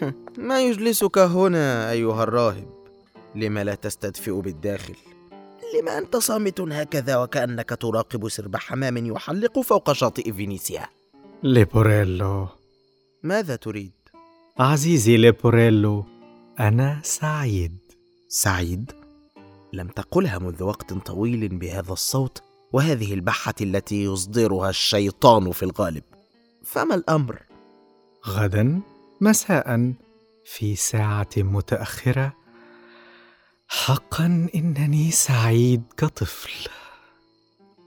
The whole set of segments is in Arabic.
ما يجلسك هنا أيها الراهب؟ لم لا تستدفئ بالداخل؟ لم أنت صامت هكذا وكأنك تراقب سرب حمام يحلق فوق شاطئ فينيسيا؟ ليبوريلو ماذا تريد؟ عزيزي ليبوريلو أنا سعيد سعيد؟ لم تقلها منذ وقت طويل بهذا الصوت وهذه البحة التي يصدرها الشيطان في الغالب فما الأمر؟ غدا مساء في ساعة متأخرة. حقا إنني سعيد كطفل.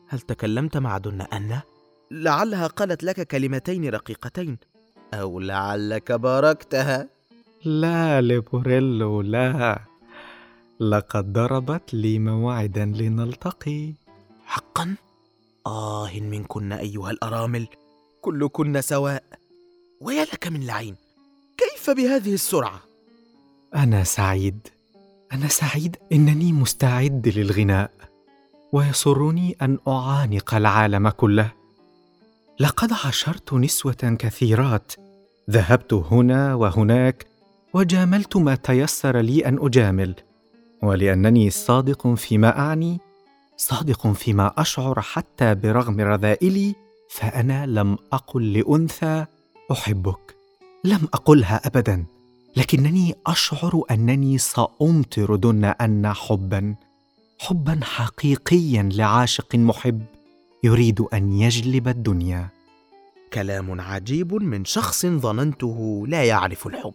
هل تكلمت مع دون أنا؟ لعلها قالت لك كلمتين رقيقتين. أو لعلك باركتها. لا ليبوريلو لا. لقد ضربت لي موعدا لنلتقي. حقا؟ آه منكن أيها الأرامل. كلكن سواء. ويا لك من لعين. كيف بهذه السرعة؟ أنا سعيد. أنا سعيد إنني مستعد للغناء. ويسرني أن أعانق العالم كله. لقد عاشرت نسوة كثيرات. ذهبت هنا وهناك وجاملت ما تيسر لي أن أجامل. ولأنني صادق فيما أعني صادق فيما أشعر حتى برغم رذائلي فأنا لم أقل لأنثى أحبك. لم أقلها أبدا لكنني أشعر أنني سأمطر دون أن حبا حبا حقيقيا لعاشق محب يريد أن يجلب الدنيا. كلام عجيب من شخص ظننته لا يعرف الحب.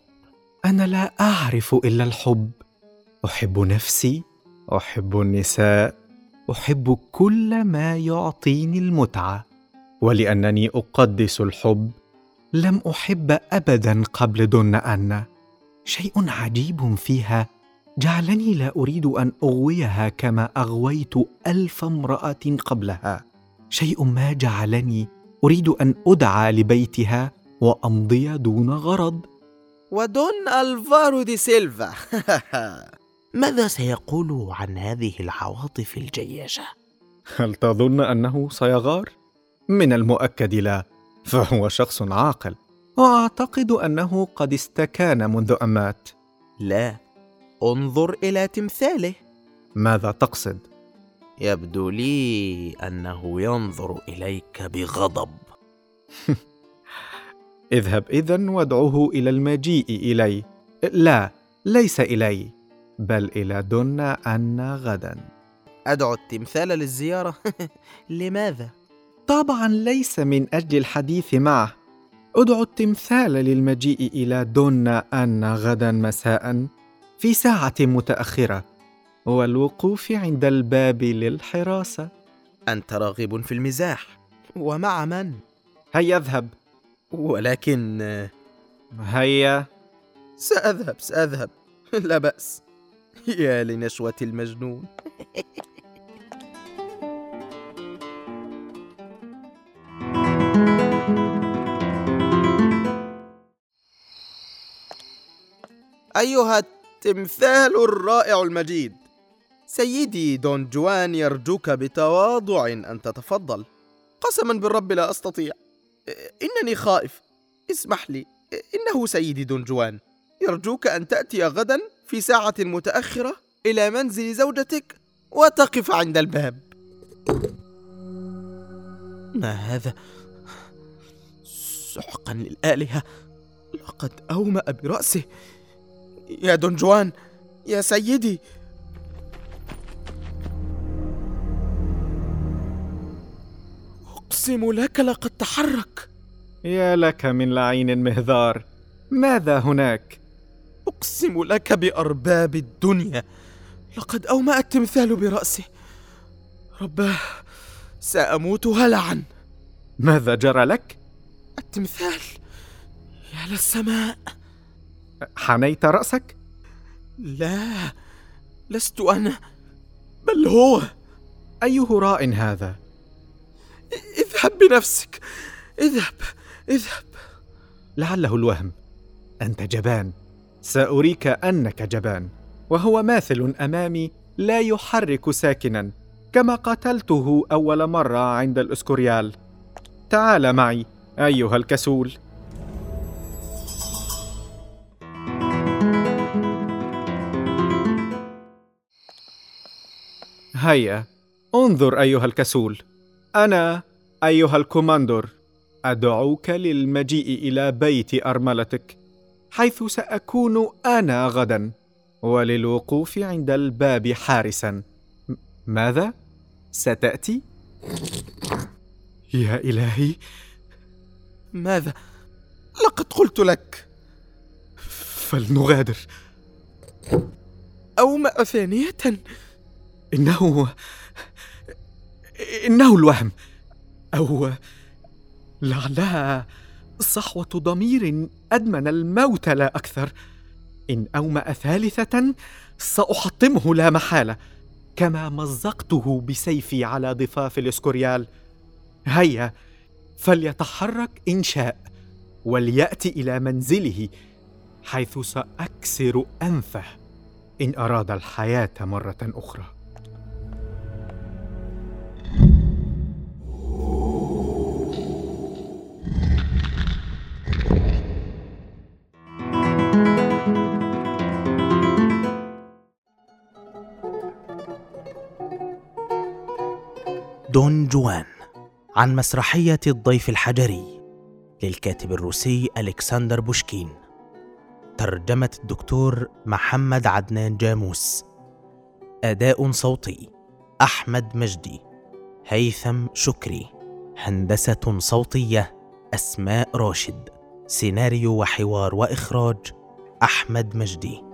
أنا لا أعرف إلا الحب. أحب نفسي أحب النساء أحب كل ما يعطيني المتعة ولأنني أقدس الحب لم أحب أبدا قبل دون أن. شيء عجيب فيها. جعلني لا أريد أن أغويها كما أغويت ألف امرأة قبلها. شيء ما جعلني أريد أن أدعى لبيتها وأمضي دون غرض. ودون ألفارو دي سيلفا. ماذا سيقول عن هذه العواطف الجياشة؟ هل تظن أنه سيغار؟ من المؤكد لا. فهو شخص عاقل. وأعتقد أنه قد استكان منذ أن مات. لا انظر إلى تمثاله. ماذا تقصد؟ يبدو لي أنه ينظر إليك بغضب. اذهب اذا وادعه إلى المجيء إلي. لا ليس إلي بل إلى دونا أن غدا. أدعو التمثال للزيارة. لماذا؟ طبعا ليس من أجل الحديث معه. ادعو التمثال للمجيء إلى دونا أنا غدا مساء في ساعة متأخرة والوقوف عند الباب للحراسة. أنت راغب في المزاح ومع من؟ هيا اذهب. ولكن هيا. سأذهب سأذهب. لا بأس. يا لنشوة المجنون. أيها التمثال الرائع المجيد. سيدي دون جوان يرجوك بتواضع أن تتفضل. قسما بالرب لا أستطيع. إنني خائف. اسمح لي. إنه سيدي دون جوان. يرجوك أن تأتي غدا في ساعة متأخرة إلى منزل زوجتك وتقف عند الباب. ما هذا؟ سحقا للآلهة. لقد أومأ برأسه. يا دون جوان يا سيدي. أقسم لك لقد تحرك. يا لك من لعين مهذار. ماذا هناك؟ أقسم لك بأرباب الدنيا. لقد أومأ التمثال برأسه. رباه سأموت هلعا ماذا جرى لك؟ التمثال يا للسماء. حنيت رأسك؟ لا لست أنا بل هو. أي هراء هذا؟ اذهب بنفسك اذهب اذهب. لعله الوهم. أنت جبان. سأريك أنك جبان. وهو ماثل أمامي لا يحرك ساكنا كما قتلته أول مرة عند الأسكوريال. تعال معي أيها الكسول. هيا انظر أيها الكسول. أنا أيها الكوماندور أدعوك للمجيء إلى بيت أرملتك حيث سأكون أنا غدا وللوقوف عند الباب حارسا. ماذا؟ ستأتي؟ يا إلهي! ماذا؟ لقد قلت لك. فلنغادر. أومأ ثانية. إنه إنه الوهم. أو لعلها صحوة ضمير أدمن الموت لا أكثر. إن أومأ ثالثة سأحطمه لا محالة. كما مزقته بسيفي على ضفاف الإسكوريال. هيا فليتحرك إن شاء وليأتي إلى منزله حيث سأكسر أنفه. إن أراد الحياة مرة أخرى. دون جوان عن مسرحية الضيف الحجري للكاتب الروسي ألكسندر بوشكين. ترجمة الدكتور محمد عدنان جاموس. أداء صوتي أحمد مجدي. هيثم شكري. هندسة صوتية أسماء راشد. سيناريو وحوار وإخراج أحمد مجدي.